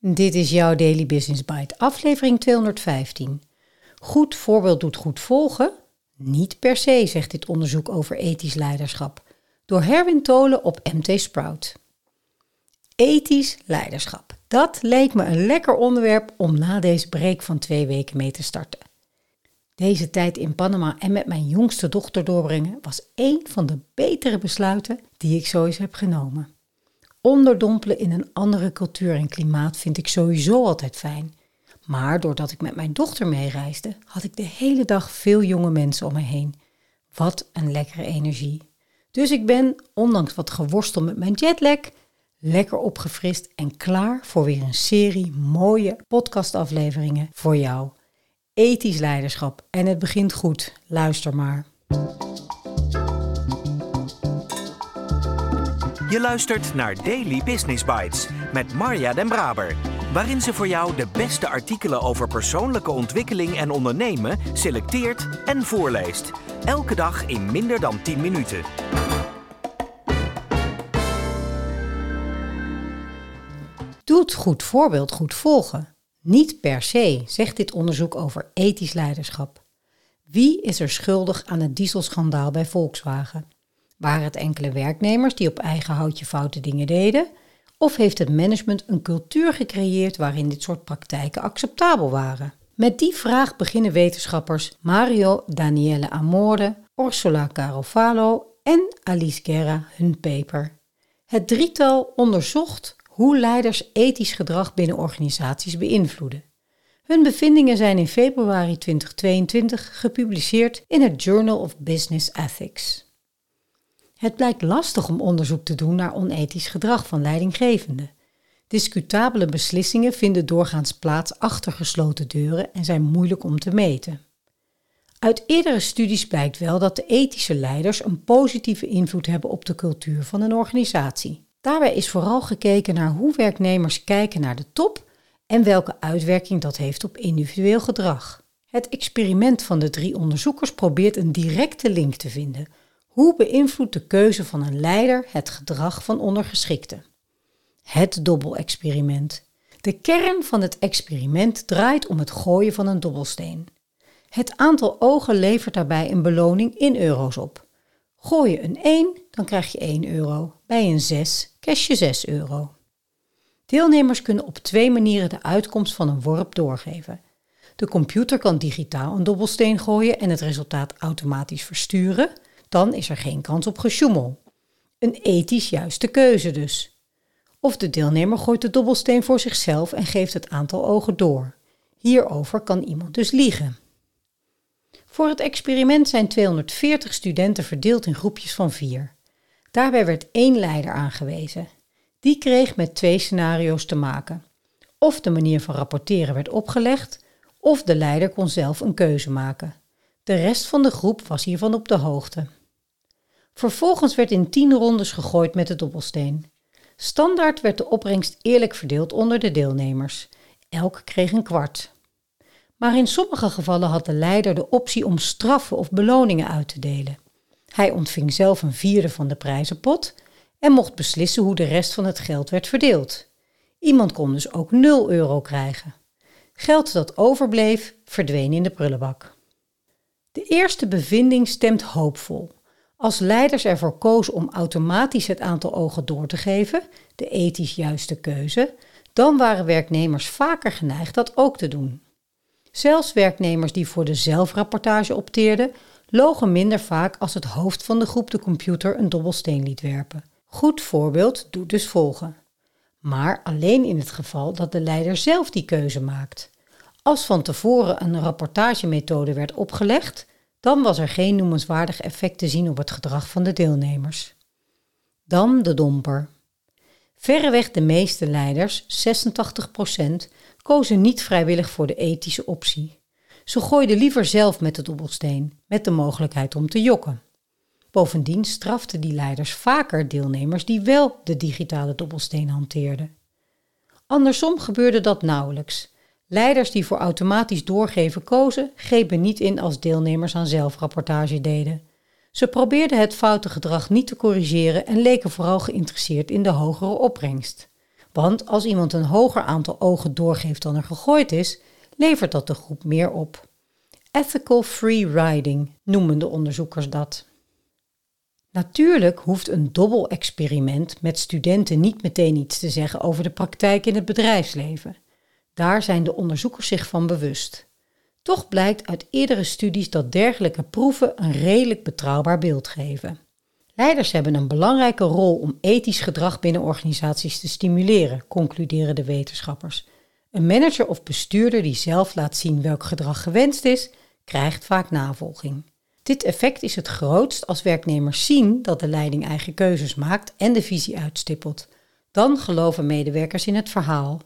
Dit is jouw Daily Business Bite, aflevering 215. Goed voorbeeld doet goed volgen? Niet per se, zegt dit onderzoek over ethisch leiderschap. Door Herwin Tolen op MT Sprout. Ethisch leiderschap. Dat leek me een lekker onderwerp om na deze break van twee weken mee te starten. Deze tijd in Panama en met mijn jongste dochter doorbrengen was een van de betere besluiten die ik zo eens heb genomen. Onderdompelen in een andere cultuur en klimaat vind ik sowieso altijd fijn. Maar doordat ik met mijn dochter meereisde, had ik de hele dag veel jonge mensen om me heen. Wat een lekkere energie. Dus ik ben, ondanks wat geworstel met mijn jetlag, lekker opgefrist en klaar voor weer een serie mooie podcastafleveringen voor jou. Ethisch leiderschap en het begint goed. Luister maar. Je luistert naar Daily Business Bites met Marja Den Braber, waarin ze voor jou de beste artikelen over persoonlijke ontwikkeling en ondernemen selecteert en voorleest. Elke dag in minder dan 10 minuten. Doet goed voorbeeld goed volgen. Niet per se, zegt dit onderzoek over ethisch leiderschap. Wie is er schuldig aan het dieselschandaal bij Volkswagen? Waren het enkele werknemers die op eigen houtje foute dingen deden? Of heeft het management een cultuur gecreëerd waarin dit soort praktijken acceptabel waren? Met die vraag beginnen wetenschappers Mario Daniele Amore, Ursula Carofalo en Alice Guerra hun paper. Het drietal onderzocht hoe leiders ethisch gedrag binnen organisaties beïnvloeden. Hun bevindingen zijn in februari 2022 gepubliceerd in het Journal of Business Ethics. Het blijkt lastig om onderzoek te doen naar onethisch gedrag van leidinggevenden. Discutabele beslissingen vinden doorgaans plaats achter gesloten deuren en zijn moeilijk om te meten. Uit eerdere studies blijkt wel dat de ethische leiders een positieve invloed hebben op de cultuur van een organisatie. Daarbij is vooral gekeken naar hoe werknemers kijken naar de top en welke uitwerking dat heeft op individueel gedrag. Het experiment van de drie onderzoekers probeert een directe link te vinden hoe beïnvloedt de keuze van een leider het gedrag van ondergeschikten? Het dobbelexperiment. De kern van het experiment draait om het gooien van een dobbelsteen. Het aantal ogen levert daarbij een beloning in euro's op. Gooi je een 1, dan krijg je 1 euro. Bij een 6 cash je 6 euro. Deelnemers kunnen op twee manieren de uitkomst van een worp doorgeven. De computer kan digitaal een dobbelsteen gooien en het resultaat automatisch versturen dan is er geen kans op gesjoemel. Een ethisch juiste keuze dus. Of de deelnemer gooit de dobbelsteen voor zichzelf en geeft het aantal ogen door. Hierover kan iemand dus liegen. Voor het experiment zijn 240 studenten verdeeld in groepjes van vier. Daarbij werd één leider aangewezen. Die kreeg met twee scenario's te maken. Of de manier van rapporteren werd opgelegd, of de leider kon zelf een keuze maken. De rest van de groep was hiervan op de hoogte. Vervolgens werd in tien rondes gegooid met de dobbelsteen. Standaard werd de opbrengst eerlijk verdeeld onder de deelnemers. Elk kreeg een kwart. Maar in sommige gevallen had de leider de optie om straffen of beloningen uit te delen. Hij ontving zelf een vierde van de prijzenpot en mocht beslissen hoe de rest van het geld werd verdeeld. Iemand kon dus ook 0 euro krijgen. Geld dat overbleef, verdween in de prullenbak. De eerste bevinding stemt hoopvol. Als leiders ervoor kozen om automatisch het aantal ogen door te geven, de ethisch juiste keuze, dan waren werknemers vaker geneigd dat ook te doen. Zelfs werknemers die voor de zelfrapportage opteerden, logen minder vaak als het hoofd van de groep de computer een dobbelsteen liet werpen. Goed voorbeeld doet dus volgen. Maar alleen in het geval dat de leider zelf die keuze maakt. Als van tevoren een rapportagemethode werd opgelegd, dan was er geen noemenswaardig effect te zien op het gedrag van de deelnemers. Dan de domper. Verreweg de meeste leiders, 86%, kozen niet vrijwillig voor de ethische optie. Ze gooiden liever zelf met de dobbelsteen, met de mogelijkheid om te jokken. Bovendien straften die leiders vaker deelnemers die wel de digitale dobbelsteen hanteerden. Andersom gebeurde dat nauwelijks. Leiders die voor automatisch doorgeven kozen, grepen niet in als deelnemers aan zelfrapportage deden. Ze probeerden het foute gedrag niet te corrigeren en leken vooral geïnteresseerd in de hogere opbrengst. Want als iemand een hoger aantal ogen doorgeeft dan er gegooid is, levert dat de groep meer op. Ethical free riding noemen de onderzoekers dat. Natuurlijk hoeft een dobbel-experiment met studenten niet meteen iets te zeggen over de praktijk in het bedrijfsleven. Daar zijn de onderzoekers zich van bewust. Toch blijkt uit eerdere studies dat dergelijke proeven een redelijk betrouwbaar beeld geven. Leiders hebben een belangrijke rol om ethisch gedrag binnen organisaties te stimuleren, concluderen de wetenschappers. Een manager of bestuurder die zelf laat zien welk gedrag gewenst is, krijgt vaak navolging. Dit effect is het grootst als werknemers zien dat de leiding eigen keuzes maakt en de visie uitstippelt. Dan geloven medewerkers in het verhaal.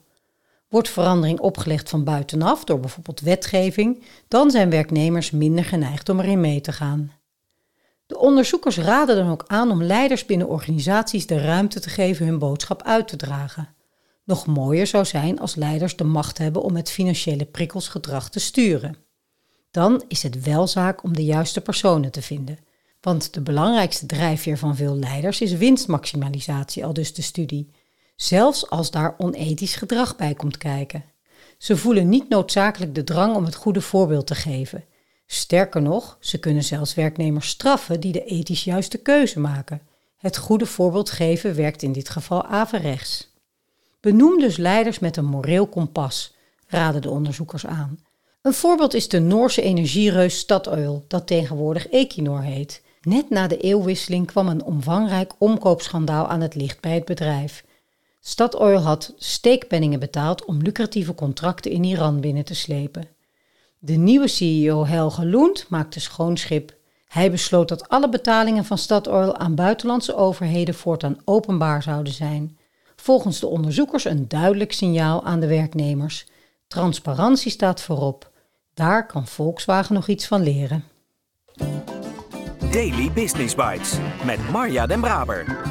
Wordt verandering opgelegd van buitenaf door bijvoorbeeld wetgeving, dan zijn werknemers minder geneigd om erin mee te gaan. De onderzoekers raden dan ook aan om leiders binnen organisaties de ruimte te geven hun boodschap uit te dragen. Nog mooier zou zijn als leiders de macht hebben om met financiële prikkels gedrag te sturen. Dan is het wel zaak om de juiste personen te vinden. Want de belangrijkste drijfveer van veel leiders is winstmaximalisatie, al dus de studie. Zelfs als daar onethisch gedrag bij komt kijken. Ze voelen niet noodzakelijk de drang om het goede voorbeeld te geven. Sterker nog, ze kunnen zelfs werknemers straffen die de ethisch juiste keuze maken. Het goede voorbeeld geven werkt in dit geval averechts. Benoem dus leiders met een moreel kompas, raden de onderzoekers aan. Een voorbeeld is de Noorse energiereus Statoil, dat tegenwoordig Equinor heet. Net na de eeuwwisseling kwam een omvangrijk omkoopschandaal aan het licht bij het bedrijf. Statoil had steekpenningen betaald om lucratieve contracten in Iran binnen te slepen. De nieuwe CEO Helge Lund maakte schoon schip. Hij besloot dat alle betalingen van Statoil aan buitenlandse overheden voortaan openbaar zouden zijn. Volgens de onderzoekers een duidelijk signaal aan de werknemers. Transparantie staat voorop. Daar kan Volkswagen nog iets van leren. Daily Business Bites met Marja Den Braber.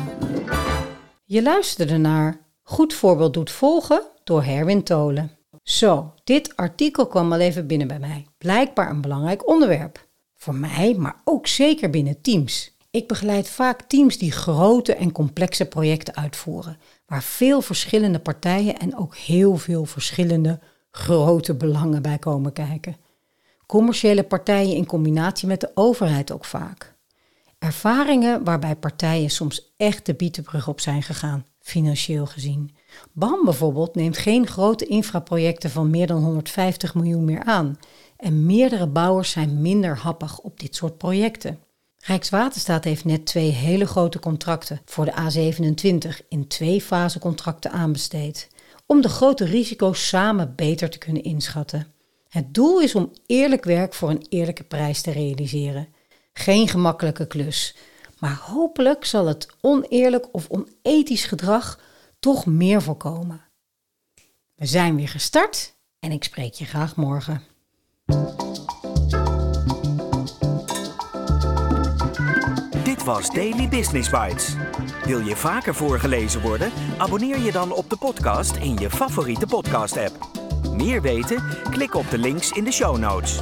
Je luisterde naar Goed voorbeeld doet volgen door Herwin Tolen. Zo, dit artikel kwam al even binnen bij mij. Blijkbaar een belangrijk onderwerp. Voor mij, maar ook zeker binnen teams. Ik begeleid vaak teams die grote en complexe projecten uitvoeren, waar veel verschillende partijen en ook heel veel verschillende grote belangen bij komen kijken. Commerciële partijen in combinatie met de overheid ook vaak. Ervaringen waarbij partijen soms echt de bietenbrug op zijn gegaan, financieel gezien. BAM bijvoorbeeld neemt geen grote infraprojecten van meer dan 150 miljoen meer aan. En meerdere bouwers zijn minder happig op dit soort projecten. Rijkswaterstaat heeft net twee hele grote contracten voor de A27 in twee fase contracten aanbesteed. Om de grote risico's samen beter te kunnen inschatten. Het doel is om eerlijk werk voor een eerlijke prijs te realiseren. Geen gemakkelijke klus, maar hopelijk zal het oneerlijk of onethisch gedrag toch meer voorkomen. We zijn weer gestart en ik spreek je graag morgen. Dit was Daily Business Bites. Wil je vaker voorgelezen worden? Abonneer je dan op de podcast in je favoriete podcast-app. Meer weten? Klik op de links in de show notes.